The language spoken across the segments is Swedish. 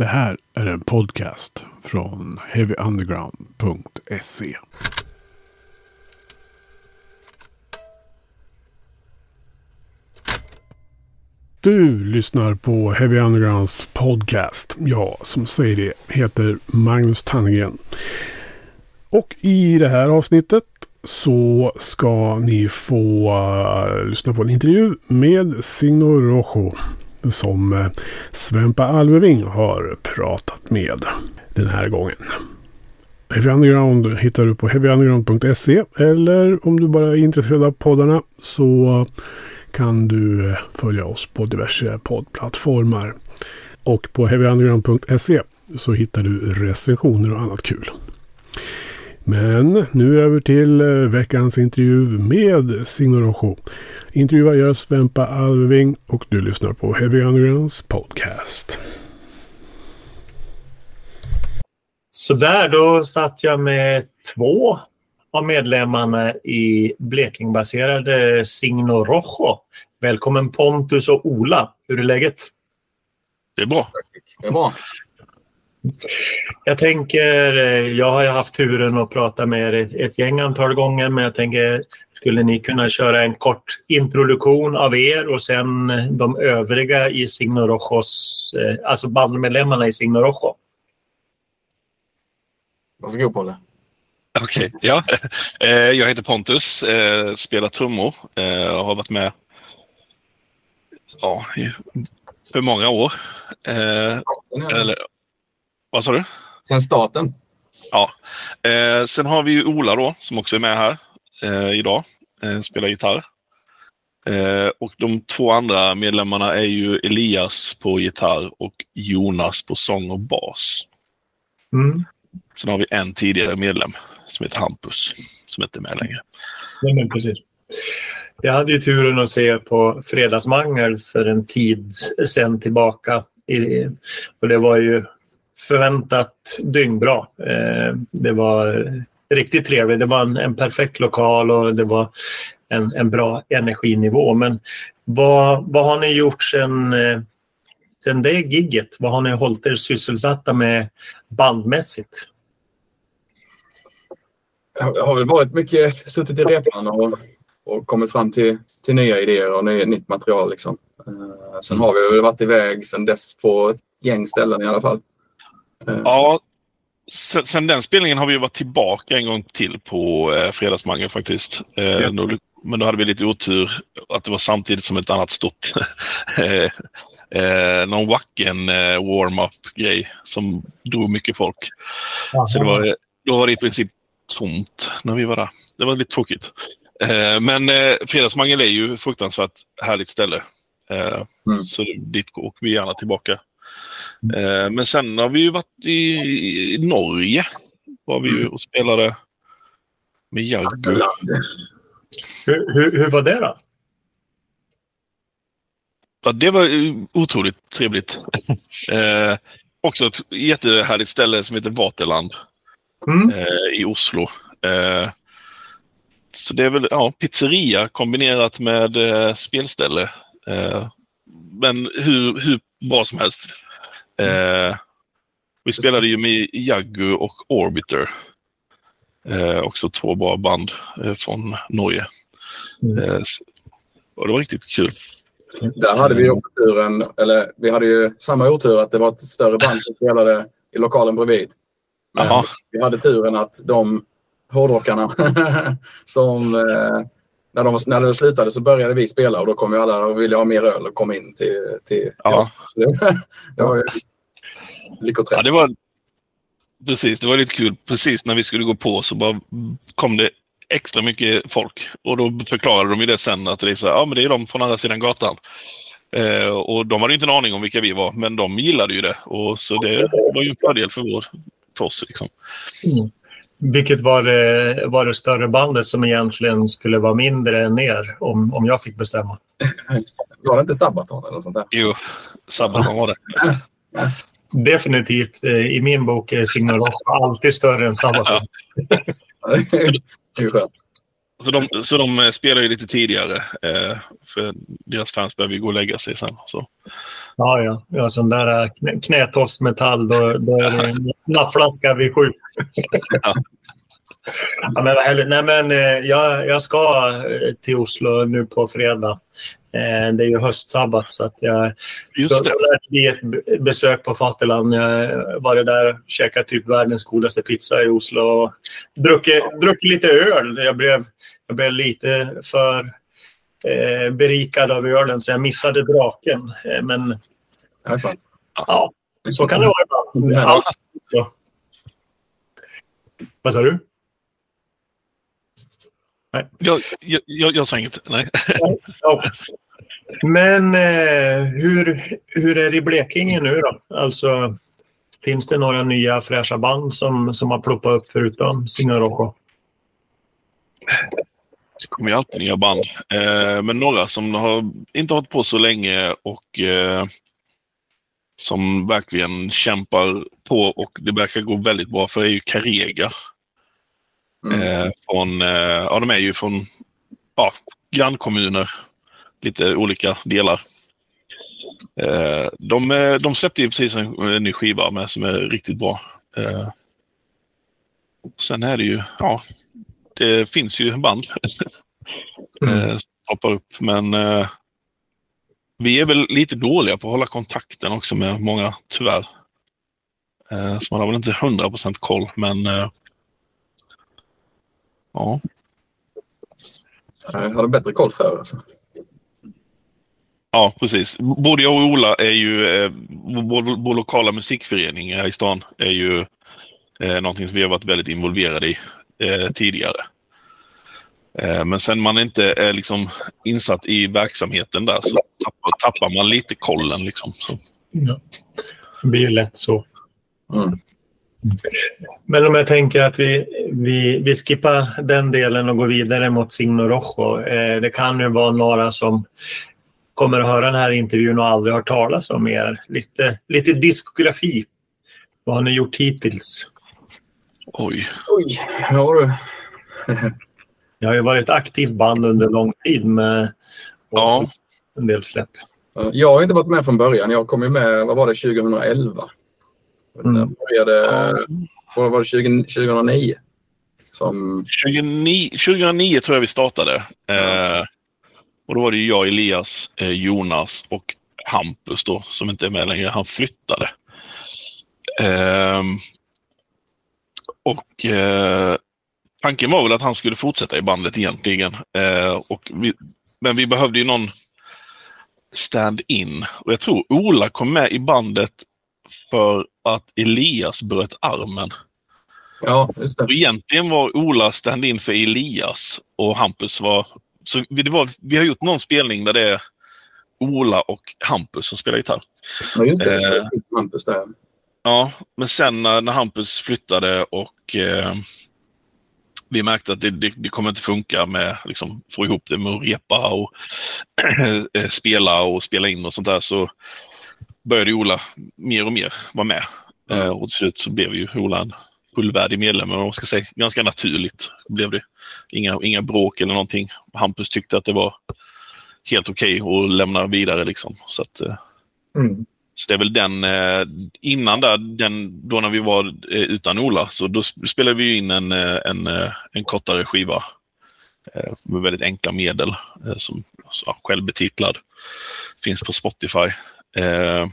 Det här är en podcast från heavyunderground.se. Du lyssnar på Heavy Undergrounds podcast. Jag som säger det heter Magnus Tannegren. Och i det här avsnittet så ska ni få uh, lyssna på en intervju med Signor Rojo som eh, Svempa Alveving har pratat med den här gången. Heavy Underground hittar du på heavyunderground.se eller om du bara är intresserad av poddarna så kan du eh, följa oss på diverse poddplattformar. Och på heavyunderground.se så hittar du recensioner och annat kul. Men nu över till veckans intervju med Signe Rojo. Intervjuar gör Svempa Alving och du lyssnar på Heavy Undergrounds podcast. Så där, då satt jag med två av medlemmarna i Blekingbaserade Signo Rojo. Välkommen Pontus och Ola. Hur är läget? Det är bra. Det är bra. Jag tänker, jag har ju haft turen att prata med er ett gäng antal gånger men jag tänker, skulle ni kunna köra en kort introduktion av er och sen de övriga i Signo Rojos, alltså bandmedlemmarna i Signo Rojo? Varsågod Polle. Okej, okay, ja. Jag heter Pontus, spelar trummor och har varit med ja, för många år. Eller, vad sa du? Sen starten. Ja. Sen har vi ju Ola då som också är med här idag. Spelar gitarr. Och de två andra medlemmarna är ju Elias på gitarr och Jonas på sång och bas. Mm. Sen har vi en tidigare medlem som heter Hampus som inte är med längre. Nej, men precis. Jag hade ju turen att se på Fredagsmangel för en tid sedan tillbaka. Och det var ju förväntat dyngbra. Eh, det var riktigt trevligt. Det var en, en perfekt lokal och det var en, en bra energinivå. Men vad, vad har ni gjort sen, eh, sen det gigget? Vad har ni hållit er sysselsatta med bandmässigt? Jag har väl varit mycket suttit i repan och, och kommit fram till, till nya idéer och ny, nytt material. Liksom. Eh, sen har vi väl varit iväg sen dess på ett gäng ställen i alla fall. Uh. Ja, sen, sen, den spelningen har vi varit tillbaka en gång till på eh, Fredagsmangel faktiskt. Eh, yes. då, men då hade vi lite otur att det var samtidigt som ett annat stort eh, någon wacken eh, warm-up grej som drog mycket folk. Aha. Så det var, då var det i princip tomt när vi var där. Det var lite tråkigt. Eh, men eh, Fredagsmangel är ju fruktansvärt härligt ställe. Eh, mm. Så dit åker vi gärna tillbaka. Eh, men sen har vi ju varit i, i Norge. Var vi ju och spelade med Jaggu. Hur, hur, hur var det då? Ja, det var otroligt trevligt. eh, också ett jättehärligt ställe som heter Vaterland mm. eh, i Oslo. Eh, så det är väl ja, pizzeria kombinerat med eh, spelställe. Eh, men hur, hur bra som helst. Eh, vi spelade ju med Jaggu och Orbiter. Eh, också två bra band från Norge. Mm. och det var riktigt kul. Där hade vi oturen, eller vi hade ju samma otur att det var ett större band som spelade i lokalen bredvid. Men vi hade turen att de hårdrockarna som eh, när, de, när det slutade så började vi spela och då kom ju alla och ville ha mer öl och kom in till, till, ja. till oss. det var lyckoträff. Ja, det var, precis, det var lite kul. Precis när vi skulle gå på så bara kom det extra mycket folk och då förklarade de ju det sen att det är så ja men det är de från andra sidan gatan. Eh, och de hade inte en aning om vilka vi var men de gillade ju det och så det var ju en fördel för vår för oss. Liksom. Mm. Vilket var det, var det större bandet som egentligen skulle vara mindre än er om, om jag fick bestämma? Var det inte Sabaton eller sånt där? Jo, Sabaton var det. Definitivt. Eh, I min bok är Signal alltid större än Sabaton. det är skönt. Så de, så de spelar ju lite tidigare. Eh, för deras fans behöver ju gå och lägga sig sen. Så. Ja, ja. ja sån där knä, knätofsmetall, då, då är det nattflaska vid sju. ja. ja, men vad. Nej, men, jag, jag ska till Oslo nu på fredag. Eh, det är ju höstsabbat så att jag... Just det. det ett besök på Fattigland. Jag var där och käkade typ världens godaste pizza i Oslo. Och druckit, druckit lite öl. Jag blev, jag blev lite för eh, berikad av ölen så jag missade draken. Eh, men ja, så kan det vara ibland. Ja. Vad sa du? Nej. Jag, jag, jag sa inget. Nej. Ja. Men eh, hur, hur är det i Blekinge nu då? Alltså, finns det några nya fräscha band som, som har ploppat upp förutom Signor Det kommer ju alltid nya band. Eh, men några som har inte hållit på så länge och eh, som verkligen kämpar på och det verkar gå väldigt bra för är ju Carega. Mm. Eh, från, eh, ja, de är ju från ja, grannkommuner, lite olika delar. Eh, de, de släppte ju precis en, en ny skiva med som är riktigt bra. Sen är det ju, ja, det finns ju band mm. Som poppar upp men vi är väl lite dåliga på att hålla kontakten också med många, tyvärr. Så man har väl inte 100% koll, men Ja. Jag hade bättre koll för alltså. Ja, precis. Både jag och Ola är ju, eh, vår, vår, lokala musikförening här i stan är ju eh, någonting som vi har varit väldigt involverade i eh, tidigare. Eh, men sen man inte är liksom insatt i verksamheten där så tappar, tappar man lite kollen. Liksom, så. Ja. Det blir ju lätt så. Mm. Men om jag tänker att vi, vi, vi skippar den delen och går vidare mot Signo Rojo. Eh, det kan ju vara några som kommer att höra den här intervjun och aldrig har talat om er. Lite, lite diskografi. Vad har ni gjort hittills? Oj. Oj, ja du. Jag har ju varit ett aktivt band under lång tid med ja. en del släpp. Jag har inte varit med från början. Jag kom ju med, vad var det, 2011? Mm. började, vad var det, 20, 2009? Som... 2009, 2009 tror jag vi startade. Eh, och då var det jag, Elias, eh, Jonas och Hampus då, som inte är med längre. Han flyttade. Eh, och eh, tanken var väl att han skulle fortsätta i bandet egentligen. Eh, och vi, men vi behövde ju någon stand-in. Och jag tror Ola kom med i bandet för att Elias bröt armen. Ja, just det. Och egentligen var Ola stand-in för Elias och Hampus var... Så det var, vi har gjort någon spelning där det är Ola och Hampus som spelar gitarr. Ja, just det. Eh, Hampus där. Ja, men sen när, när Hampus flyttade och eh, vi märkte att det, det, det, kommer inte funka med liksom få ihop det med att repa och eh, spela och spela in och sånt där så började Ola mer och mer vara med. Mm. Och till slut så blev ju Ola en fullvärdig medlem. Och ska säga, ganska naturligt blev det. Inga, inga bråk eller någonting. Hampus tyckte att det var helt okej okay att lämna vidare. Liksom. Så, att, eh, mm. så det är väl den, eh, innan där, den, då när vi var utan Ola, så då spelade vi in en, en, en kortare skiva med väldigt enkla medel som ja, självbetitlad. Finns på Spotify. Eh,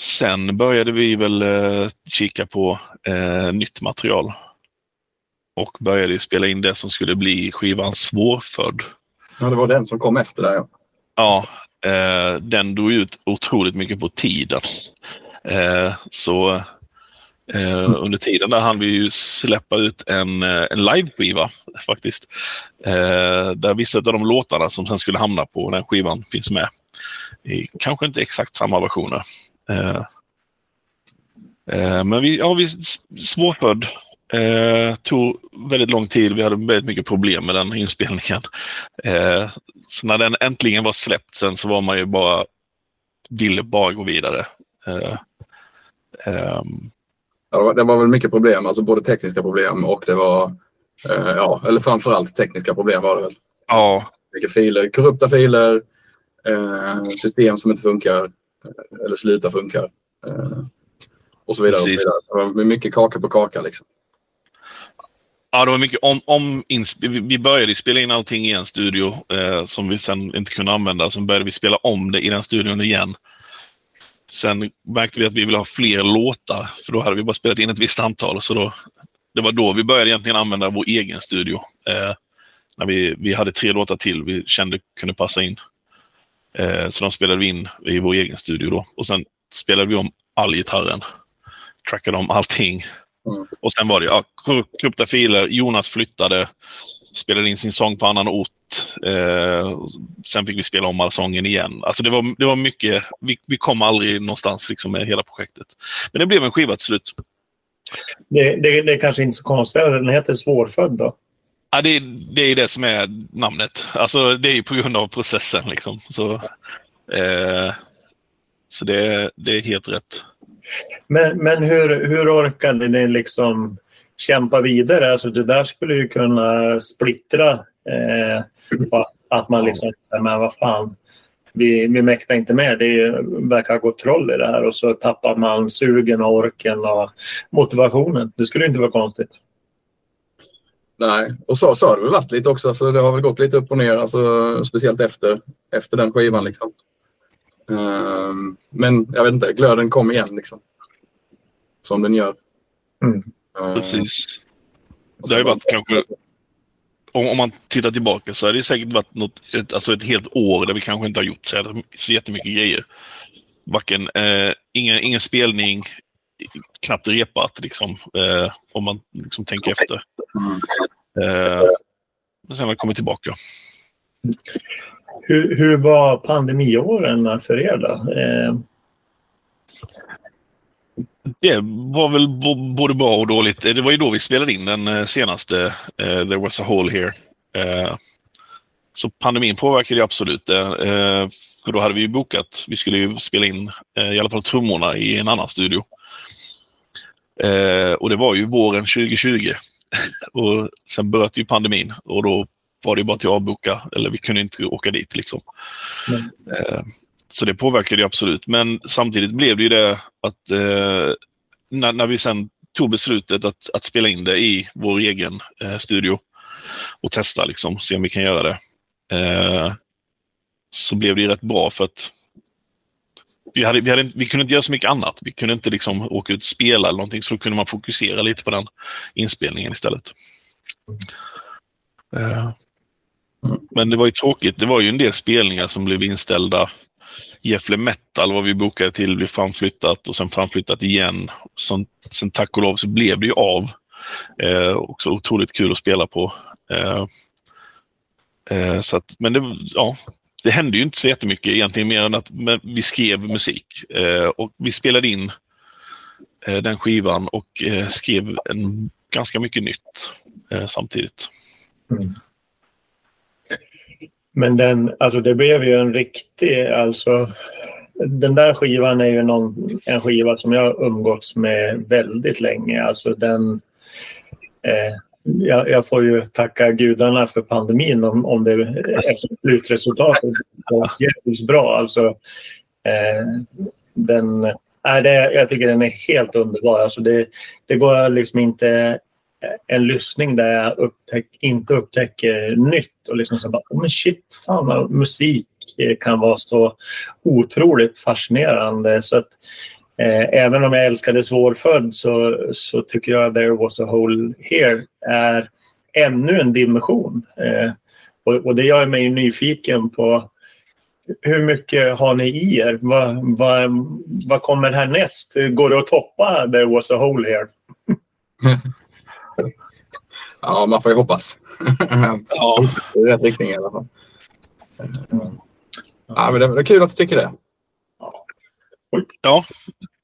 sen började vi väl eh, kika på eh, nytt material och började spela in det som skulle bli skivan Svårfödd. Ja, det var den som kom efter där. Ja, ja eh, den drog ut otroligt mycket på tiden. Eh, så Eh, under tiden där hann vi ju släppa ut en, eh, en liveskiva faktiskt. Eh, där vissa av de låtarna som sen skulle hamna på den skivan finns med. I kanske inte exakt samma versioner. Eh, eh men vi, ja, vi svårfödd. Eh, tog väldigt lång tid. Vi hade väldigt mycket problem med den inspelningen. Eh, så när den äntligen var släppt sen så var man ju bara, ville bara gå vidare. Eh, ehm, Ja, det var väl mycket problem, alltså både tekniska problem och det var Eh, ja, eller framförallt tekniska problem var det väl. Ja. Mycket filer, korrupta filer, eh, system som inte funkar eh, eller slutar funka. Eh, och så vidare. Och så vidare. Det var mycket kaka på kaka liksom. Ja, det var mycket om, om Vi började spela in allting i en studio eh, som vi sen inte kunde använda. Sen började vi spela om det i den studion igen. Sen märkte vi att vi ville ha fler låtar, för då hade vi bara spelat in ett visst antal. Så då, det var då vi började egentligen använda vår egen studio. Eh, när vi, vi hade tre låtar till vi kände kunde passa in. Eh, så de spelade vi in i vår egen studio då. Och sen spelade vi om all gitarren. Trackade om allting. Mm. Och sen var det ja, korrupta filer. Jonas flyttade, spelade in sin sång på annan ort. Eh, sen fick vi spela om all sången igen. Alltså det var, det var mycket. Vi, vi kom aldrig någonstans liksom med hela projektet. Men det blev en skiva till slut. Det, det, det är kanske inte så konstigt att den heter Svårfödd då? Ja, det, det är det som är namnet. Alltså det är på grund av processen liksom. Så, eh, så det, det är helt rätt. Men, men hur, hur orkade ni liksom kämpa vidare? Alltså det där skulle ju kunna splittra. Eh, att man liksom, men vad fan, vi, vi mäktar inte med. Det verkar gått troll i det här och så tappar man sugen och orken och motivationen. Det skulle inte vara konstigt. Nej, och så, så har det väl varit lite också. Alltså, det har väl gått lite upp och ner, alltså, speciellt efter, efter den skivan. Liksom. Um, men jag vet inte, glöden kom igen liksom. Som den gör. Mm. Precis. Det har ju varit kanske om, om, man tittar tillbaka så har det säkert varit något, ett, alltså ett helt år där vi kanske inte har gjort så, så jättemycket grejer. Varken, eh, ingen, ingen spelning, knappt repat liksom, eh, om man liksom tänker efter. Mm. Eh, men sen har vi kommit tillbaka. Hur, hur var pandemiåren för er då? Eh... Det var väl både bra och dåligt. Det var ju då vi spelade in den eh, senaste uh, There was a hole here. Uh, så pandemin påverkade absolut det. Uh, för då hade vi bokat, vi skulle ju spela in i alla fall trummorna i en annan studio. och det var ju våren 2020. och sen bröt ju pandemin och då var det bara till att avboka eller vi kunde inte åka dit liksom. Mm. Så det påverkade absolut. Men samtidigt blev det ju det att eh, när, när, vi sen tog beslutet att, att spela in det i vår egen eh, studio och testa liksom, se om vi kan göra det. Eh, så blev det rätt bra för att vi, hade, vi, hade, vi kunde inte göra så mycket annat. Vi kunde inte liksom åka ut och spela eller någonting så då kunde man fokusera lite på den inspelningen istället. Eh, men det var ju tråkigt. Det var ju en del spelningar som blev inställda Gefle Metal var vi bokade till, blev framflyttat och sen framflyttat igen. Sen, sen tack och lov så blev det ju av. Eh, också otroligt kul att spela på. Eh, eh, så att, men det, ja, det hände ju inte så jättemycket egentligen mer än att vi skrev musik eh, och vi spelade in eh, den skivan och eh, skrev en, ganska mycket nytt eh, samtidigt. Mm. Men den, alltså det blev ju en riktig, alltså den där skivan är ju någon, en skiva som jag umgåtts med väldigt länge. Alltså den, eh, jag, jag, får ju tacka gudarna för pandemin om, om det efter slutresultatet var jävligt bra. Alltså, eh, den, äh, det, jag tycker den är helt underbar. Alltså det, det går liksom inte en lyssning där jag upptäck, inte upptäcker nytt och liksom så bara, oh, men shit, fan musik eh, kan vara så otroligt fascinerande. Så att, eh, även om jag älskade Svårfödd så, så tycker jag There was a hole here är ännu en dimension. Eh, och, och, det gör mig nyfiken på hur mycket har ni i er? Vad, vad, vad kommer härnäst? Går det att toppa There was a hole here? Ja, man får ju hoppas. ja. I rätt riktning i alla fall. Ja, men det, är kul att du tycker det. Ja,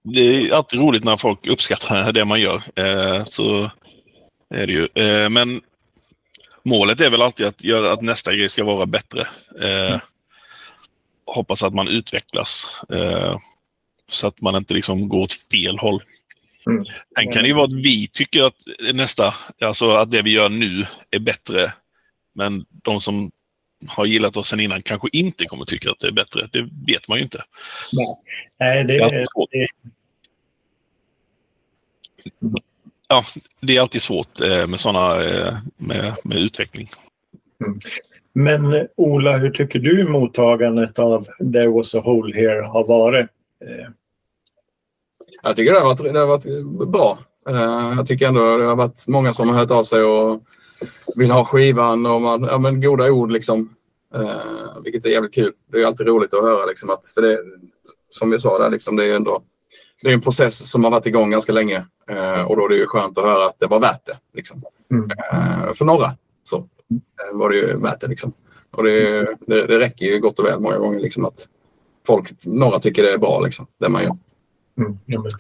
det är alltid roligt när folk uppskattar det man gör. Eh, så är det ju. Eh, men målet är väl alltid att göra att nästa grej ska vara bättre. Eh, hoppas att man utvecklas. Så att man inte liksom går åt fel håll. Mm. Sen kan det ju vara att vi tycker att nästa, alltså att det vi gör nu är bättre. Men de som har gillat oss sen innan kanske inte kommer tycka att det är bättre. Det vet man ju inte. Nej, det, är, ja, det är alltid svårt eh, med sådana eh, med, med utveckling. Mm. Men Ola, hur tycker du mottagandet av There was a hole here har varit? Eh, jag tycker det har varit, det har varit bra. Jag tycker ändå det har varit många som har hört av sig och vill ha skivan och man, ja, men goda ord liksom. vilket är jävligt kul. Det är alltid roligt att höra liksom att, för det, som vi sa där, liksom, det är ändå det är en process som har varit igång ganska länge eh, och då är det ju skönt att höra att det var värt det. Liksom. Mm. Eh, för några så eh, var det ju värt det. Liksom. Och det, det, det, räcker ju gott och väl många gånger liksom, att folk, några tycker det är bra, liksom, det man gör. Mm.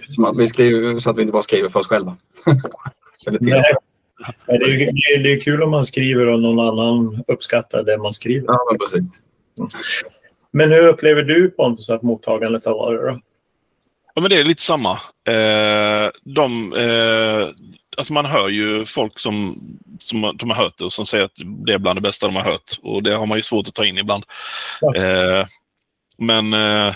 Så, man, vi skriver, så att vi inte bara skriver för oss själva. det, det, är, det är kul om man skriver och någon annan uppskattar det man skriver. Ja, men precis. Men hur upplever du Pontus att mottagandet har varit? Då? Ja, men det är lite samma. Eh, de, eh, alltså man hör ju folk som, som de har hört det och som säger att det är bland det bästa de har hört. Och det har man ju svårt att ta in ibland. Ja. Eh, men eh,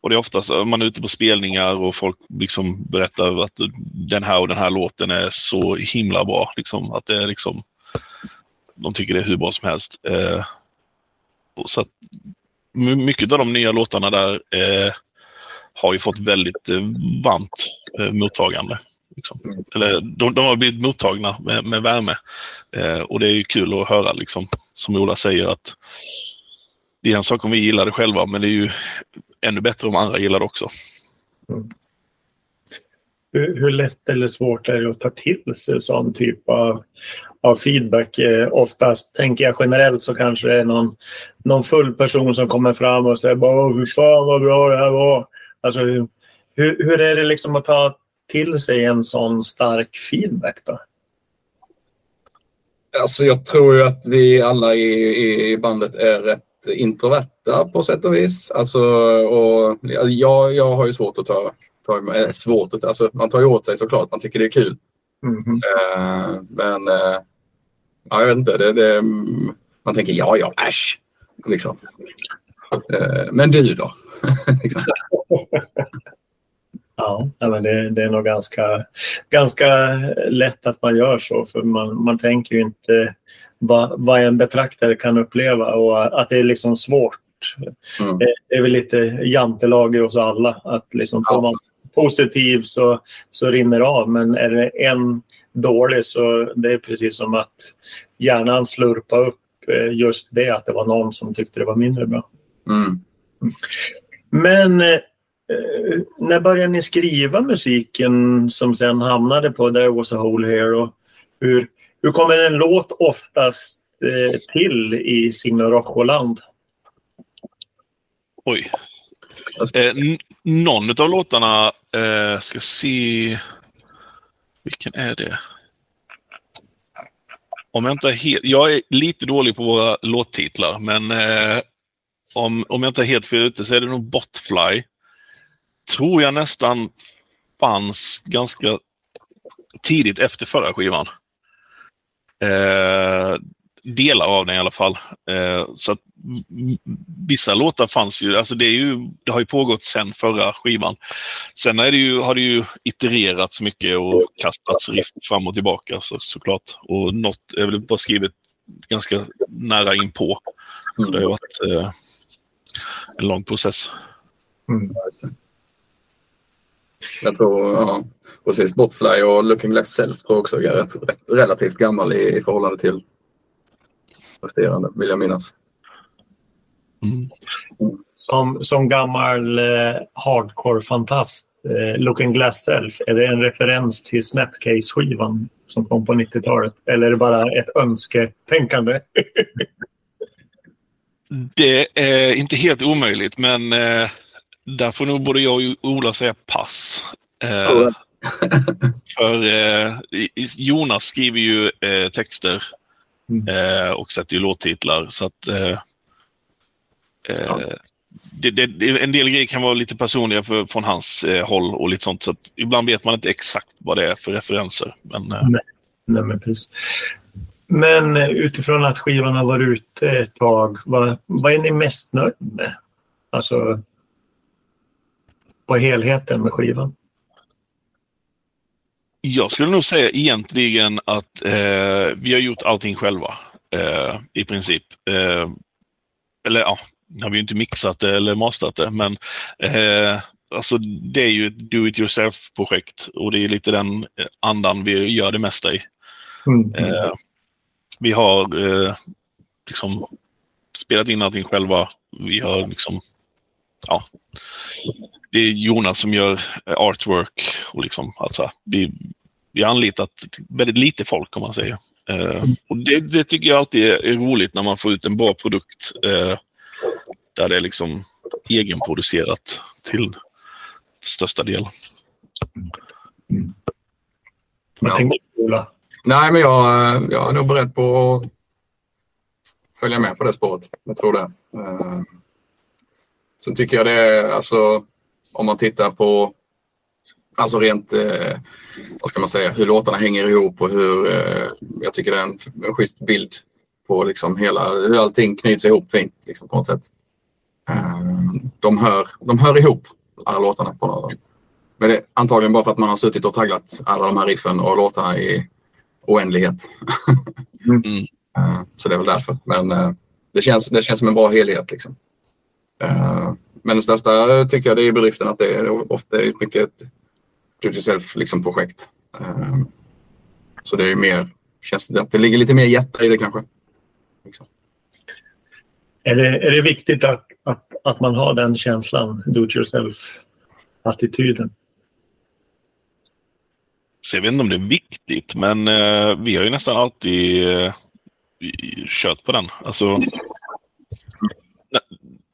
och det är oftast man är ute på spelningar och folk liksom berättar att den här och den här låten är så himla bra. Liksom, att det är liksom, de tycker det är hur bra som helst. Eh, så att, mycket av de nya låtarna där eh, har ju fått väldigt eh, varmt eh, mottagande. Liksom. Eller de, de, har blivit mottagna med, med värme. Eh, och det är ju kul att höra, liksom, som Ola säger, att det är en sak om vi gillar det själva, men det är ju ännu bättre om andra gillar det också. Mm. Hur, hur, lätt eller svårt är det att ta till sig sån typ av, av feedback? Eh, oftast tänker jag generellt så kanske det är någon, någon full person som kommer fram och säger bara fy fan vad bra det här var. Alltså, hur, hur är det liksom att ta till sig en sån stark feedback då? Alltså jag tror ju att vi alla i, i bandet är rätt introverta på sätt och vis. Alltså, och jag, jag har ju svårt att ta, ta äh, svårt att, alltså, man tar ju åt sig såklart, man tycker det är kul. Mm -hmm. uh, men uh, ja, jag vet inte, det, det, man tänker ja, ja, äsch. Liksom. Uh, men du då? liksom. ja, men det, det, är nog ganska, ganska lätt att man gör så för man, man tänker ju inte vad, vad en betraktare kan uppleva och att det är liksom svårt. Mm. Det, är väl lite jantelag i oss alla att liksom får man positiv så, så rinner av men är det en dålig så det är precis som att hjärnan slurpar upp eh, just det att det var någon som tyckte det var mindre bra. Mm. Men eh, när började ni skriva musiken som sen hamnade på There was a hole here? Och hur, hur kommer en låt oftast eh, till i Signe Rocholand? Oj. Eh, någon av låtarna, eh, ska se, vilken är det? Om jag inte är helt, jag är lite dålig på våra låttitlar men eh, om, om jag inte är helt fel ute så är det nog Botfly. Tror jag nästan fanns ganska tidigt efter förra skivan. Eh, delar av den i alla fall. Eh, så att vissa låtar fanns ju, alltså det, är ju, det har ju pågått sedan förra skivan. Sen är det ju, har det ju itererats mycket och kastats riff fram och tillbaka så, såklart. Och något är väl bara skrivet ganska nära in på. Så det har varit eh, en lång process. Mm. Jag tror, ja, precis. Botfly och Looking Less Self tror jag också är rätt, rätt, relativt gammal i, i förhållande till resterande, vill jag minnas. Mm. Som, som gammal eh, hardcore-fantast, eh, Looking Glass Self, är det en referens till Snapcase-skivan som kom på 90-talet? Eller är det bara ett önsketänkande? Det är inte helt omöjligt, men eh, där får nog både jag och Ola säga pass. Eh, för eh, Jonas skriver ju eh, texter mm. Eh, och sätter ju låttitlar. Så att, eh, ja. det, det, en del grejer kan vara lite personliga för, från hans eh, håll och lite sånt. Så ibland vet man inte exakt vad det är för referenser. Men, eh. Nej. Nej, men, precis. men utifrån att skivan har varit ute ett tag, vad, vad är ni mest nöjda med? Alltså på helheten med skivan? Jag skulle nog säga egentligen att eh, vi har gjort allting själva eh, i princip. Eh, eller ja, har vi inte mixat det eller masterat det, men eh, alltså det är ju ett do it yourself projekt och det är lite den andan vi gör det mesta i. Mm. Eh, vi har eh, liksom spelat in allting själva. Vi har liksom, ja, det är Jonas som gör artwork och liksom, alltså, vi, vi har anlitat väldigt lite folk om man säger. Eh, och det, det, tycker jag alltid är roligt när man får ut en bra produkt eh, där det är liksom egenproducerat till största del. Mm. Vad tänkte du Ola? Nej, men jag, jag är nog beredd på att följa med på det spåret. Jag tror det. Uh, sen tycker jag det är, alltså, om man tittar på Alltså rent, eh, vad ska man säga, hur låtarna hänger ihop och hur eh, jag tycker det är en, en schysst bild på liksom hela, hur allting knyts ihop fint liksom, på något sätt. Eh, de, hör, de hör ihop, alla låtarna. På något, men det är antagligen bara för att man har suttit och tagglat alla de här riffen och låtarna i oändlighet. mm. uh, så det är väl därför. Men uh, det, känns, det känns som en bra helhet. Liksom. Men det största tycker jag det är bedriften att det är ofta är mycket ett do yourself liksom, projekt. så det är mer, känns det att det ligger lite mer hjärta i det kanske. Liksom. Är, det, är det viktigt att, att, att man har den känslan, do it yourself-attityden? Så jag vet inte om det är viktigt, men eh, vi har ju nästan alltid eh, kört på den. Alltså,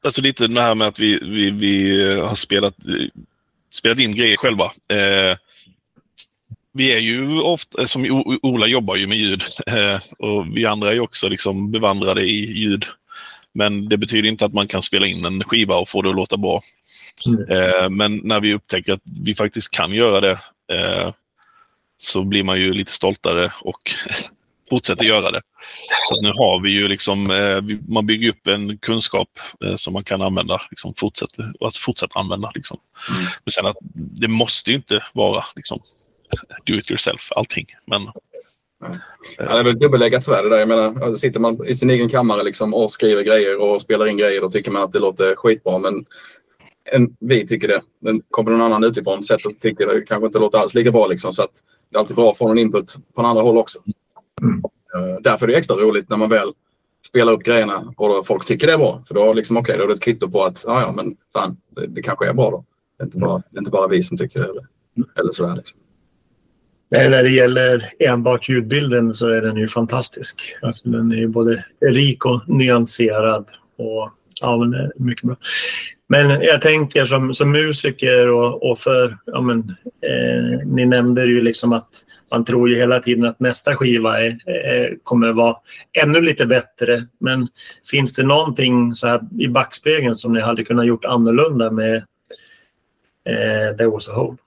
alltså lite det här med att vi, vi, vi har spelat, spelat in grejer själva. Eh, vi är ju ofta, som Ola jobbar ju med ljud eh, och vi andra är ju också liksom bevandrade i ljud. Men det betyder inte att man kan spela in en skiva och få det att låta bra. Mm. Eh, men när vi upptäcker att vi faktiskt kan göra det eh, så blir man ju lite stoltare och fortsätter göra det. Så nu har vi ju liksom, eh, man bygger upp en kunskap eh, som man kan använda, liksom fortsätter, alltså fortsätta använda. Liksom. Mm. Men sen att det måste ju inte vara liksom, do it yourself allting. Men, Ja, det är väl dubbelläggat svärd där. Jag menar, sitter man i sin egen kammare liksom och skriver grejer och spelar in grejer då tycker man att det låter skitbra. Men en, vi tycker det. Men kommer någon annan utifrån sett och tycker det kanske inte låter alls lika bra. Liksom, så att det är alltid bra att få någon input på andra håll också. Mm. Uh, därför är det extra roligt när man väl spelar upp grejerna och folk tycker det är bra. För då, liksom, okay, då är det ett kvitto på att ja, ja, men fan, det, det kanske är bra då. Det är inte bara, är inte bara vi som tycker det. Eller, eller sådär. Liksom. Men när det gäller enbart ljudbilden så är den ju fantastisk. Alltså, den är ju både rik och nyanserad. Och, ja, men det är mycket bra. Men jag tänker som, som musiker och, och för, ja men, eh, ni nämnde ju liksom att man tror ju hela tiden att nästa skiva är, eh, kommer vara ännu lite bättre. Men finns det någonting så här i backspegeln som ni hade kunnat gjort annorlunda med eh, There was a hole?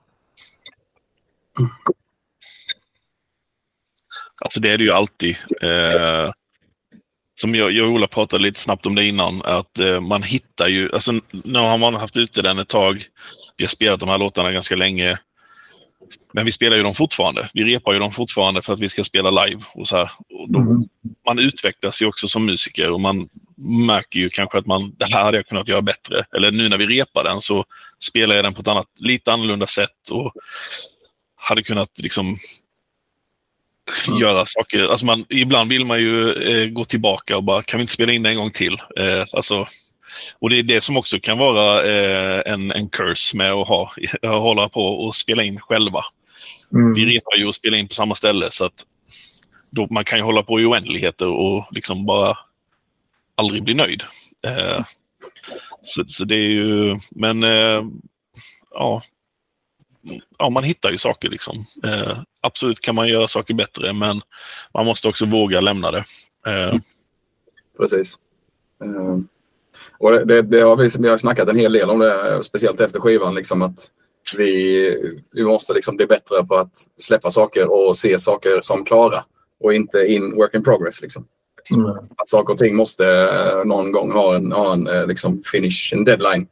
Alltså det är det ju alltid. Eh, som jag, jag och Ola pratade lite snabbt om det innan, att eh, man hittar ju, alltså nu har man haft ute den ett tag. Vi har spelat de här låtarna ganska länge. Men vi spelar ju dem fortfarande. Vi repar ju dem fortfarande för att vi ska spela live. Och så här. Och då, mm. Man utvecklas ju också som musiker och man märker ju kanske att man, det här hade jag kunnat göra bättre. Eller nu när vi repar den så spelar jag den på ett annat, lite annorlunda sätt och hade kunnat liksom mm. göra saker. Alltså man, ibland vill man ju eh, gå tillbaka och bara, kan vi inte spela in det en gång till? Eh, alltså, och det är det som också kan vara eh, en, en curse med att ha, hålla på och spela in själva. Mm. Vi repar ju och spelar in på samma ställe så att då, man kan ju hålla på i oändligheter och liksom bara aldrig bli nöjd. Eh, så, så, det är ju, men eh, ja, ja, man hittar ju saker liksom. Eh, absolut kan man göra saker bättre men man måste också våga lämna det. Eh. Precis. Eh, Och det, det, det har vi, vi har snackat en hel del om det, speciellt efter skivan. Liksom att vi, vi måste liksom bli bättre på att släppa saker och se saker som klara och inte in work in progress. Liksom. Mm. Att saker och ting måste eh, någon gång ha en, ha en eh, liksom finish, en deadline.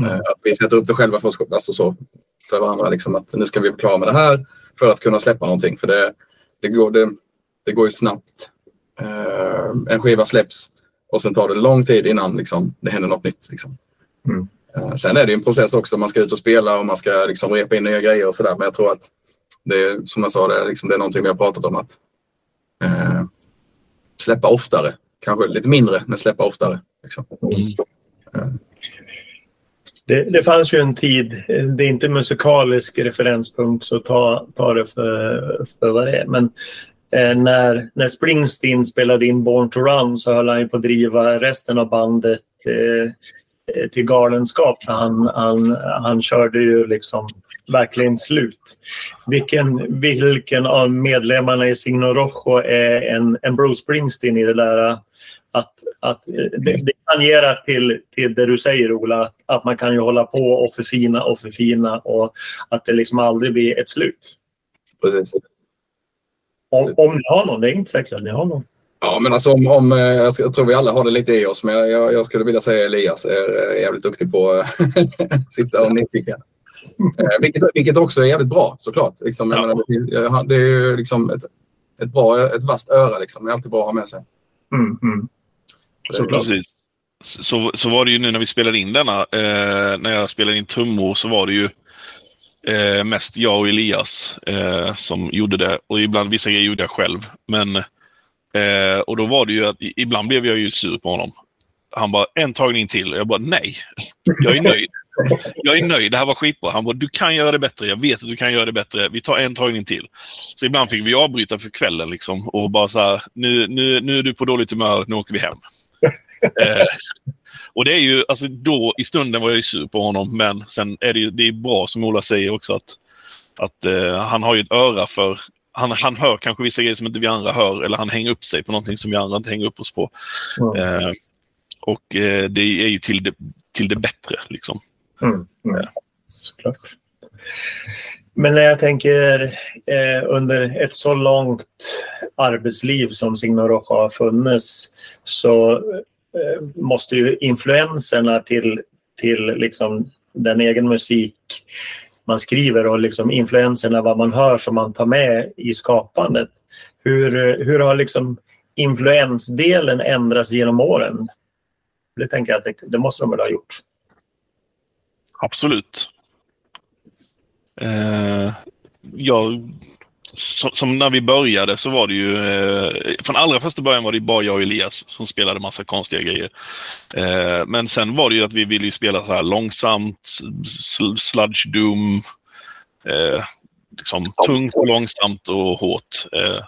Mm. Att vi sätter upp det själva för, alltså så, för varandra. Liksom, att nu ska vi vara klara med det här för att kunna släppa någonting. För det, det, går, det, det går ju snabbt. Uh, en skiva släpps och sen tar det lång tid innan liksom, det händer något nytt. Liksom. Mm. Uh, sen är det en process också. Man ska ut och spela och man ska liksom, repa in nya grejer och sådär. Men jag tror att det som jag sa, det är, liksom, det är någonting vi har pratat om. att uh, Släppa oftare. Kanske lite mindre, men släppa oftare. Liksom. Mm. Det, det, fanns ju en tid, det är inte musikalisk referenspunkt så ta, ta det för, för vad det är. Men eh, när, när Springsteen spelade in Born to Run så höll han ju på att driva resten av bandet eh, eh, till galenskap. Han, han, han körde ju liksom verkligen slut. Vilken, vilken av medlemmarna i Signo Rojo är en, en Bruce Springsteen i det där att, att det, det tangerar till, till det du säger Ola, att, att man kan ju hålla på och förfina och förfina och att det liksom aldrig blir ett slut. Precis. Om, om ni har någon, det är inte säkert att ni har någon. Ja, men alltså om, om eh, jag tror vi alla har det lite i oss, men jag, jag skulle vilja säga Elias är jävligt duktig på att sitta och. Eh, vilket, vilket också är jävligt bra såklart. Liksom, ja. menar, det, är ju liksom ett, ett, bra, ett vasst öra. Liksom. Det är alltid bra att ha med sig. Mm, mm. Eh, precis. Så, så var det ju nu när vi spelade in denna. Eh, när jag spelade in trummor så var det ju eh, mest jag och Elias eh, som gjorde det. Och ibland vissa grejer gjorde jag själv. Men, eh, och då var det ju att ibland blev jag ju sur på honom. Han bara, en tagning till. Och jag bara, nej. Jag är nöjd. Jag är nöjd, det här var skitbra. Han bara, du kan göra det bättre. Jag vet att du kan göra det bättre. Vi tar en tagning till. Så ibland fick vi avbryta för kvällen liksom och bara så här, nu, nu, nu är du på dåligt humör, nu åker vi hem. eh, och det är ju, alltså då i stunden var jag ju sur på honom, men sen är det ju det är bra som Ola säger också att, att eh, han har ju ett öra för han, han hör kanske vissa grejer som inte vi andra hör eller han hänger upp sig på någonting som vi andra inte hänger upp oss på. Mm. Eh, och eh, det är ju till det, till det bättre liksom. Mm, mm. Såklart. Men när jag tänker eh, under ett så långt arbetsliv som Signor Roja har funnits så eh, måste ju influenserna till, till liksom den egen musik man skriver och liksom influenserna vad man hör som man tar med i skapandet. Hur, eh, hur har liksom influensdelen ändrats genom åren? Det tänker jag att det, det måste de väl ha gjort. Absolut. Eh, jag, som, som, när vi började så var det ju, eh, från allra första början var det bara jag och Elias som spelade massa konstiga grejer. Eh, men sen var det ju att vi ville spela så här långsamt, sludge doom, eh, liksom tungt och långsamt och hårt. Eh,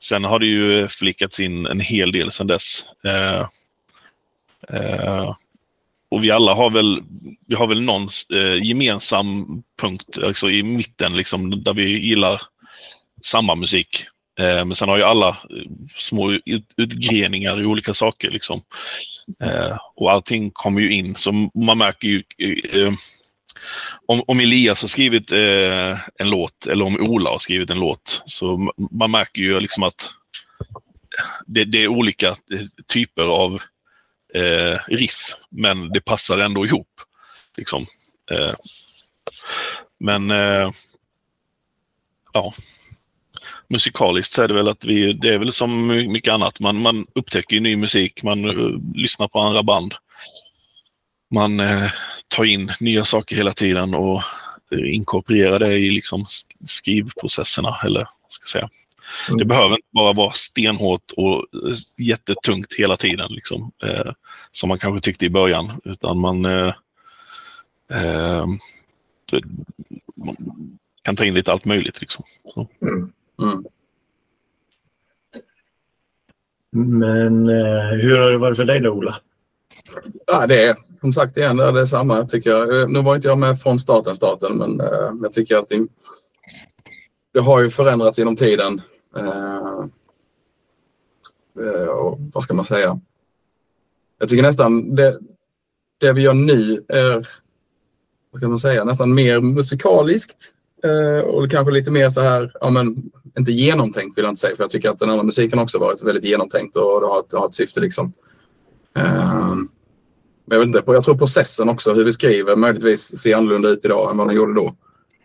sen har det ju flickats in en hel del sen dess. Eh, eh, och vi alla har väl, vi har väl någon eh, gemensam punkt alltså i mitten liksom, där vi gillar samma musik. Eh, men sen har ju alla eh, små ut, utgreningar i olika saker. Liksom. Eh, och allting kommer ju in, så man märker ju eh, om, om Elias har skrivit eh, en låt eller om Ola har skrivit en låt så man märker ju liksom att det, det är olika eh, typer av eh, riff, men det passar ändå ihop. Liksom. Eh, men eh, ja, musikaliskt så är det väl att vi, det är väl som mycket annat, man, man upptäcker ny musik, man uh, lyssnar på andra band. Man uh, tar in nya saker hela tiden och uh, inkorporerar det i liksom skrivprocesserna eller ska jag säga. Mm. Det behöver inte bara vara stenhårt och jättetungt hela tiden liksom, eh, som man kanske tyckte i början. Utan man, eh, eh, kan ta in lite allt möjligt. Liksom. Mm. Mm. Men eh, hur har det varit för dig då, Ola? Ja, det är som sagt igen, det är detsamma tycker jag. Eh, nu var inte jag med från starten, starten men eh, jag tycker att det, det har ju förändrats genom tiden. Eh, eh, och vad ska man säga? Jag tycker nästan det, det vi gör nu är, vad kan man säga, nästan mer musikaliskt. Eh, och kanske lite mer så här, ja men inte genomtänkt vill jag inte säga, för jag tycker att den andra musiken också varit väldigt genomtänkt och det har ett, har ett syfte liksom. Men jag, vet inte, jag tror processen också, hur vi skriver, möjligtvis ser annorlunda ut idag än vad den gjorde då.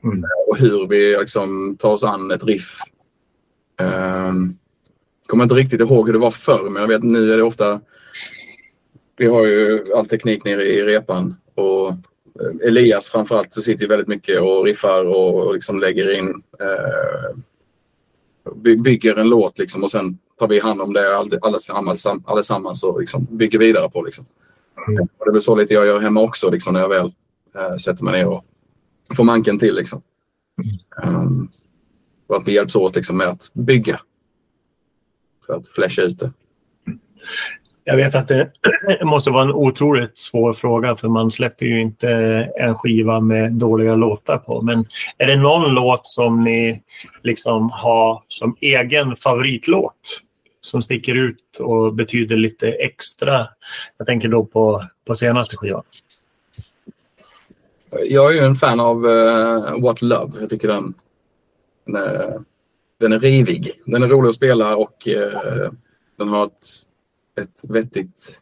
Mm. Och hur vi liksom tar oss an ett riff. Um, kommer inte riktigt ihåg hur det var förr, men jag vet nu är det ofta... Vi har ju all teknik nere i repan och eh, Elias framförallt så sitter ju väldigt mycket och riffar och, och liksom lägger in... Uh, bygger en låt liksom och sen tar vi hand om det allesammans, allesammans och liksom bygger vidare på. Liksom. Mm. Och det är väl så lite jag gör hemma också liksom, när jag väl uh, sätter mig ner och får manken till. Liksom. Um, och att vi hjälps åt liksom, med att bygga för att flasha ut det. Jag vet att det måste vara en otroligt svår fråga för man släpper ju inte en skiva med dåliga låtar på. Men är det någon låt som ni liksom har som egen favoritlåt? Som sticker ut och betyder lite extra? Jag tänker då på, på senaste skivan. Jag är ju en fan av uh, What Love. Jag tycker den, den, är, den är rivig. Den är rolig att spela och uh, den har ett, ett vettigt...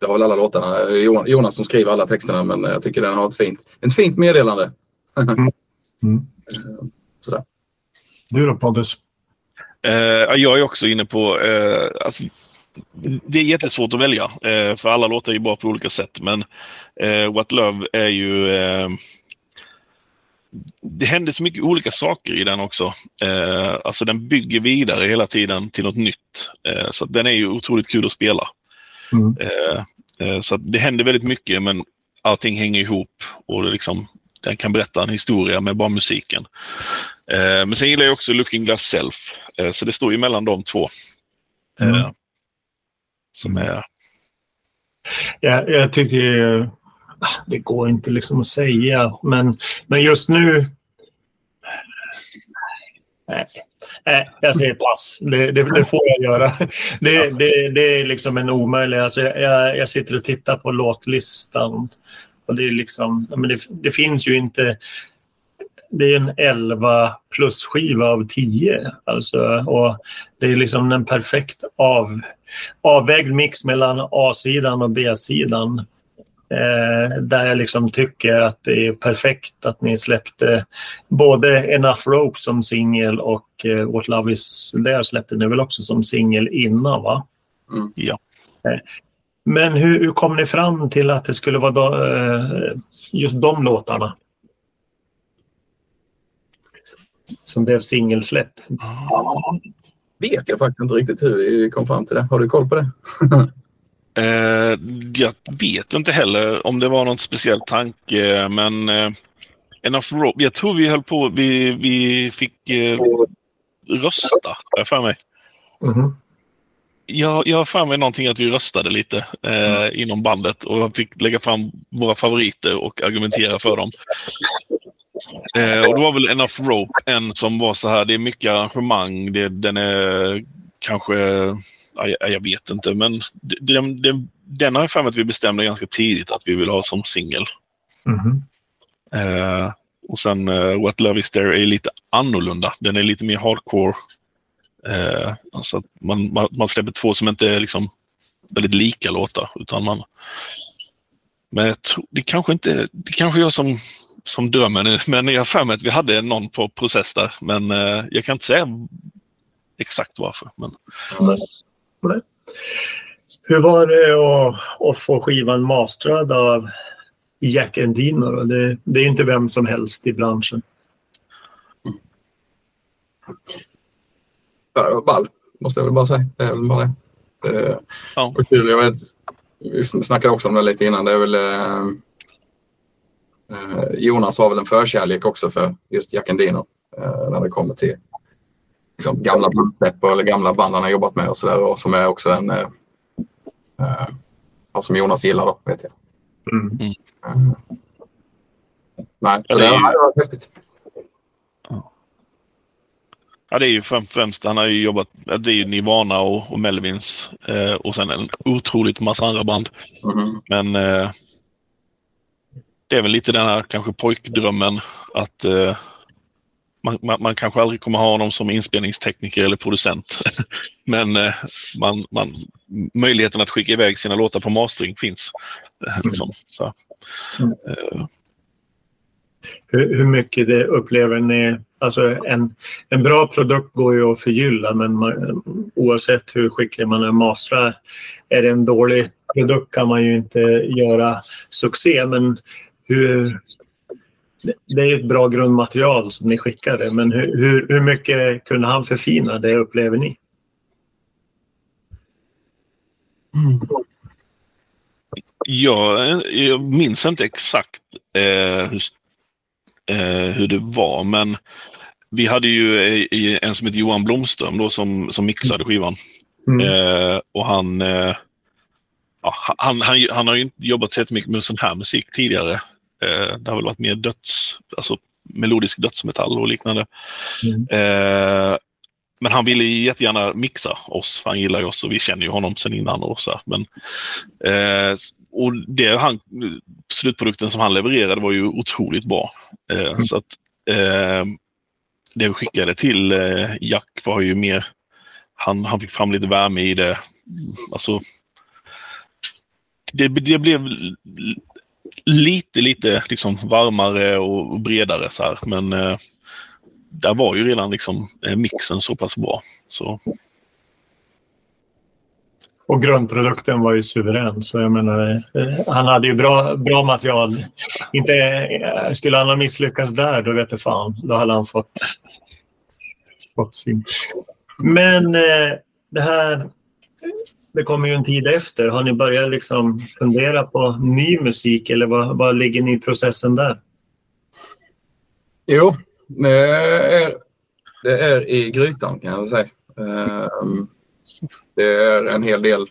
Det har väl alla låtarna. Jonas som skriver alla texterna men jag tycker den har ett fint, ett fint meddelande. mm. Mm. Sådär. Du då Pontus? Uh, jag är också inne på, uh, alltså, det är jättesvårt att välja, uh, för alla låtar är ju bra på olika sätt. Men What Love är ju det händer så mycket olika saker i den också. Eh, alltså den bygger vidare hela tiden till något nytt. Eh, så den är ju otroligt kul att spela. Mm. Eh, eh så det händer väldigt mycket men allting hänger ihop och det liksom, den kan berätta en historia med bara musiken. Eh, men sen gillar jag också Looking Glass Self, eh, så det står ju mellan de två. Mm. Som är... Ja, jag tycker Ah, det går inte liksom att säga. Men, men just nu... Nej, nej jag säger pass. Det, det, det, får jag göra. Det, det, det är liksom en omöjlig... Alltså jag, jag sitter och tittar på låtlistan. Och det, är liksom, men det, det finns ju inte... Det är en 11 plus skiva av 10. Alltså, och det är liksom en perfekt av, avvägd mix mellan A-sidan och B-sidan. Eh, där jag liksom tycker att det är perfekt att ni släppte både Enough Rope som singel och eh, What Love Is There släppte ni väl också som singel innan va? Mm. Ja. Eh, men hur, hur, kom ni fram till att det skulle vara då, eh, just de låtarna? Som blev singelsläpp? Vet jag faktiskt inte riktigt hur vi kom fram till det. Har du koll på det? Eh, jag vet inte heller om det var någon speciell tanke, men eh, Enough Rope, jag tror vi höll på, vi, vi fick eh, rösta, har jag för mig. Mm -hmm. Jag, jag har för mig någonting att vi röstade lite eh, mm. inom bandet och fick lägga fram våra favoriter och argumentera för dem. Eh, och det var väl Enough Rope, en som var så här, det är mycket arrangemang, det, den är kanske jag, jag vet inte, men den, den, den har jag för mig att vi bestämde ganska tidigt att vi vill ha som singel. Mm. Uh, och sen uh, What Love Is There är lite annorlunda. Den är lite mer hardcore. Uh, alltså att man, man, man, släpper två som inte är liksom väldigt lika låtar. Utan man, men jag tror, det kanske inte, det kanske jag som, som dömer nu, men jag har för mig att vi hade någon på process där. Men uh, jag kan inte säga exakt varför. Men... Det. Hur var det att, att få skivan mastrad av Jack Endino? Det, det är inte vem som helst i branschen. Ball, måste jag väl bara säga. Det är väl bara det. det ja. och kul. Jag vet, vi snackade också om det lite innan. Det är väl, eh, eh Jonas har väl en förkärlek också för just Jack Endino eh, när det kommer till liksom, gamla bandsläpp eller gamla band han har jobbat med och sådär. Och som är också en... Eh, eh, som Jonas gillar då, vet jag. Mm. Mm. nej, ja, det, är, det var häftigt. Ja, det är ju främst, han har ju jobbat, det är ju Nirvana och, och Melvins eh, och sen en otroligt massa andra band. Mm. Men eh, det är väl lite den här kanske pojkdrömmen att eh, man, man, man, kanske aldrig kommer ha honom som inspelningstekniker eller producent. Men eh, man, man, möjligheten att skicka iväg sina låtar på mastering finns. Eh, liksom. Så, eh. hur, hur, mycket det upplever ni? Alltså en, en bra produkt går ju att förgylla men man, oavsett hur skicklig man är mastrar. Är det en dålig produkt kan man ju inte göra succé men hur, det är ett bra grundmaterial som ni skickade, men hur, hur, hur mycket kunde han förfina det upplever ni? Ja, jag minns inte exakt eh, hur, eh, hur det var, men vi hade ju eh, en som heter Johan Blomström då som, som mixade skivan. Mm. Eh, och han, eh, ja, han, han, han har ju inte jobbat så mycket med sån här musik tidigare. Eh, det har väl varit mer döds, alltså melodisk dödsmetall och liknande. Mm. Eh, men han ville jättegärna mixa oss, för han gillar ju oss och vi känner ju honom sedan innan. Och så Men, eh, och det han, slutprodukten som han levererade var ju otroligt bra. Mm. Så att det vi skickade till Jack var ju mer, han, han fick fram lite värme i det. Alltså, det, det blev lite, lite liksom varmare och bredare så här. Men eh, där var ju redan liksom eh, mixen så pass bra. Så. Och grundprodukten var ju suverän. Så jag menar, eh, han hade ju bra, bra material. Inte, eh, skulle han ha misslyckats där, då vet jag fan. Då hade han fått, fått sin. Men eh, det här det kommer ju en tid efter. Har ni börjat liksom fundera på ny musik eller vad, vad ligger ni i processen där? Jo, det är, det är i grytan kan jag säga. Ehm, det är en hel del,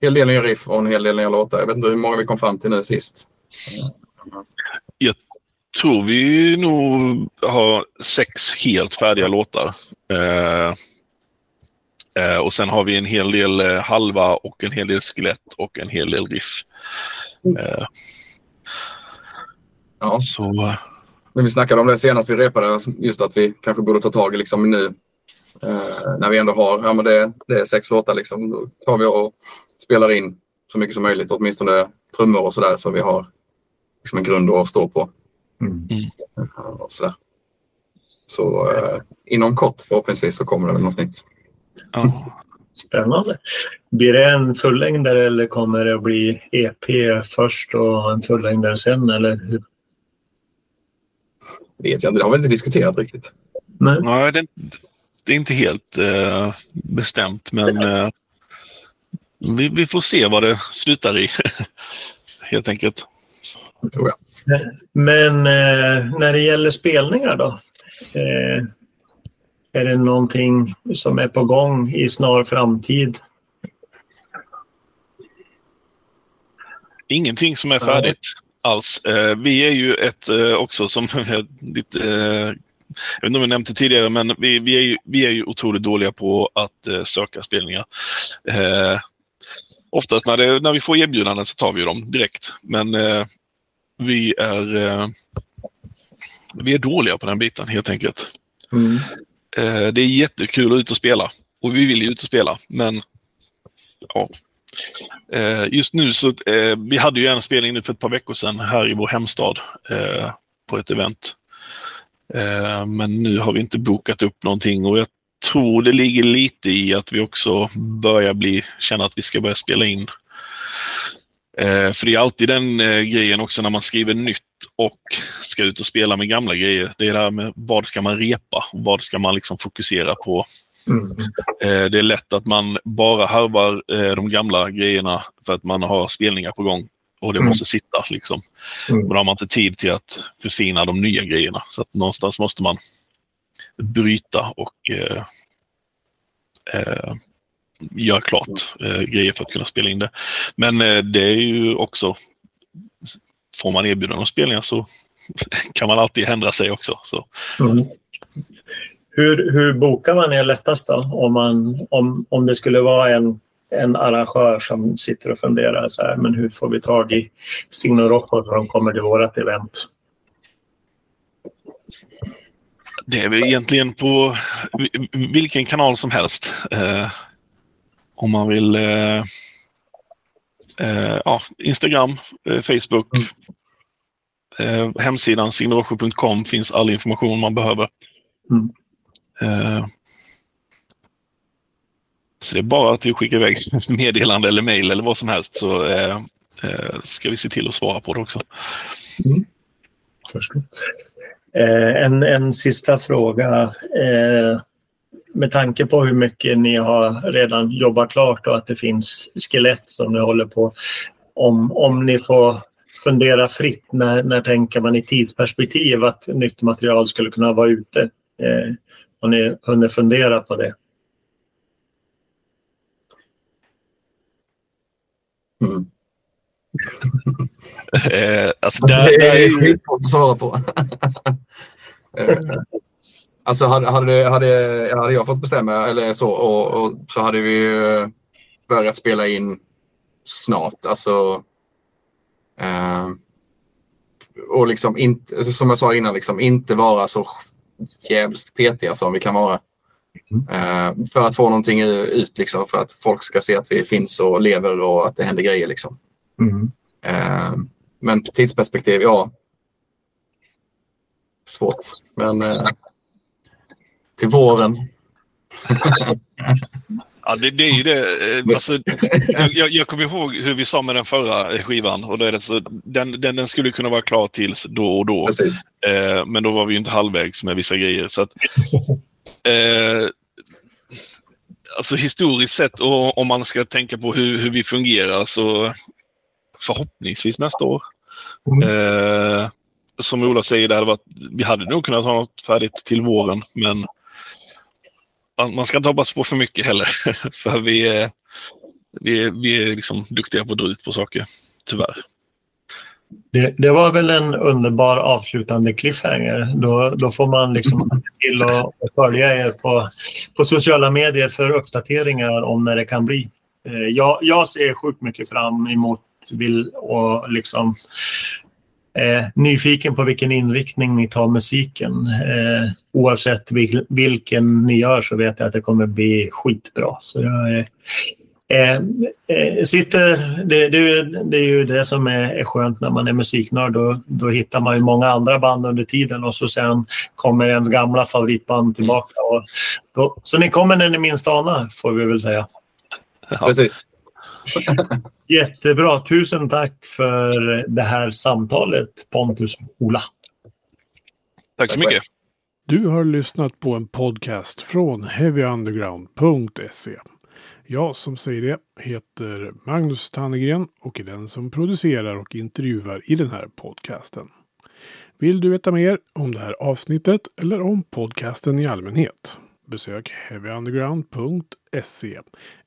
hel del nya riff och en hel del nya låtar. Jag vet inte hur många vi kom fram till nu sist. Jag tror vi nog har sex helt färdiga låtar. Eh, och sen har vi en hel del eh, halva och en hel del skelett och en hel del riff. Eh, ja. Så. Men vi snackade om det senast vi repade, just att vi kanske borde ta tag i liksom nu eh, när vi ändå har, ja men det, det är sex låtar liksom, då tar vi och spelar in så mycket som möjligt, åtminstone trummor och sådär så vi har liksom en grund att stå på. Mm. Och så så eh, inom kort förhoppningsvis så kommer det väl något nytt. Ja. Spännande. Blir det en fullängdare eller kommer det att bli EP först och en fullängdare sen? Eller hur? vet jag inte. Det har vi inte diskuterat riktigt. Nej, Nej det, det, är inte helt eh, bestämt men eh, vi, vi, får se vad det slutar i. helt enkelt. Tror jag. Men eh, när det gäller spelningar då? Är det någonting som är på gång i snar framtid? Ingenting som är färdigt alls. Eh, vi är ju ett eh, också som lite eh, jag vet inte om jag nämnt det tidigare, men vi, vi, är ju, vi är ju otroligt dåliga på att söka spelningar. Eh, oftast när, det, när vi får erbjudanden så tar vi dem direkt. Men eh, vi, är, eh, vi är dåliga på den biten helt enkelt. Mm. Eh, det är jättekul att ut och spela och vi vill ju ut och spela men ja. Eh, just nu så, eh, vi hade ju en spelning nu för ett par veckor sedan här i vår hemstad eh, på ett event. Eh, men nu har vi inte bokat upp någonting och jag tror det ligger lite i att vi också börjar bli, känna att vi ska börja spela in Eh, för det är alltid den eh, grejen också när man skriver nytt och ska ut och spela med gamla grejer. Det är det här med vad ska man repa? Vad ska man liksom fokusera på? Mm. Eh, det är lätt att man bara harvar eh, de gamla grejerna för att man har spelningar på gång och det mm. måste sitta. Liksom. Mm. Och då har man inte tid till att förfina de nya grejerna. Så att någonstans måste man bryta och eh, eh, göra klart eh, grejer för att kunna spela in det. Men eh, det är ju också, får man erbjudande om spelningar så kan man alltid ändra sig också. Så. Mm. Hur, hur bokar man er lättast då? Om, man, om, om det skulle vara en en arrangör som sitter och funderar så här, men hur får vi tag i Signor Rocco så de kommer till vårt event? Det är väl egentligen på vilken kanal som helst. Om man vill eh, eh, ja, Instagram, eh, Facebook, mm. Eh, hemsidan signrosjo.com finns all information man behöver. Mm. Eh, så det är bara att du skickar iväg meddelande eller mail eller vad som helst så eh, ska vi se till att svara på det också. Mm. Förstår. Eh, en, en sista fråga. Eh, med tanke på hur mycket ni har redan jobbat klart och att det finns skelett som ni håller på. Om, om ni får fundera fritt, när, när tänker man i tidsperspektiv att nytt material skulle kunna vara ute? Eh, ni hunnit fundera på det? Mm. eh, alltså, där, det är, är skitsvårt att svara på. Eh, alltså hade, hade, hade, hade jag fått bestämma eller så, och, och så hade vi börjat spela in snart. Alltså, eh, och liksom inte, som jag sa innan, liksom, inte vara så jävligt petiga som vi kan vara. Mm. Uh, för att få någonting ut, liksom, för att folk ska se att vi finns och lever och att det händer grejer. Liksom. Mm. Uh, men tidsperspektiv, ja. Svårt, men uh, till våren. Ja, det, det, är ju det. Alltså, jag, jag kommer ihåg hur vi sa med den förra skivan. Och då är det så, den, den, den skulle kunna vara klar tills då och då. Eh, men då var vi inte halvvägs med vissa grejer. Så att, eh, alltså historiskt sett och om man ska tänka på hur, hur vi fungerar så förhoppningsvis nästa år. Mm. Eh, som Ola säger, det hade varit, vi hade nog kunnat ha något färdigt till våren men man ska inte hoppas på för mycket heller. för vi är, vi är, vi är liksom duktiga på att dra ut på saker, tyvärr. Det, det, var väl en underbar avslutande cliffhanger. Då, då får man liksom se till att följa er på, på sociala medier för uppdateringar om när det kan bli. Eh, jag, jag ser sjukt mycket fram emot vill, och liksom Eh, nyfiken på vilken inriktning ni tar musiken. Eh, oavsett vil, vilken ni gör så vet jag att det kommer bli skitbra. Så jag Eh, eh, eh sitter, det, det, det, är ju det som är, är skönt när man är musiknörd. Då, då hittar man ju många andra band under tiden och så sen kommer en gamla favoritband tillbaka. Och då, så ni kommer när ni minst anar, får vi väl säga. Ja. Precis. Jättebra. Tusen tack för det här samtalet Pontus och Ola. Tack så mycket. Du har lyssnat på en podcast från heavyunderground.se. Jag som säger det heter Magnus Tannegren och är den som producerar och intervjuar i den här podcasten. Vill du veta mer om det här avsnittet eller om podcasten i allmänhet? Besök heavyunderground.se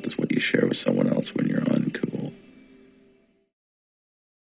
difficult is what you share with someone else when you're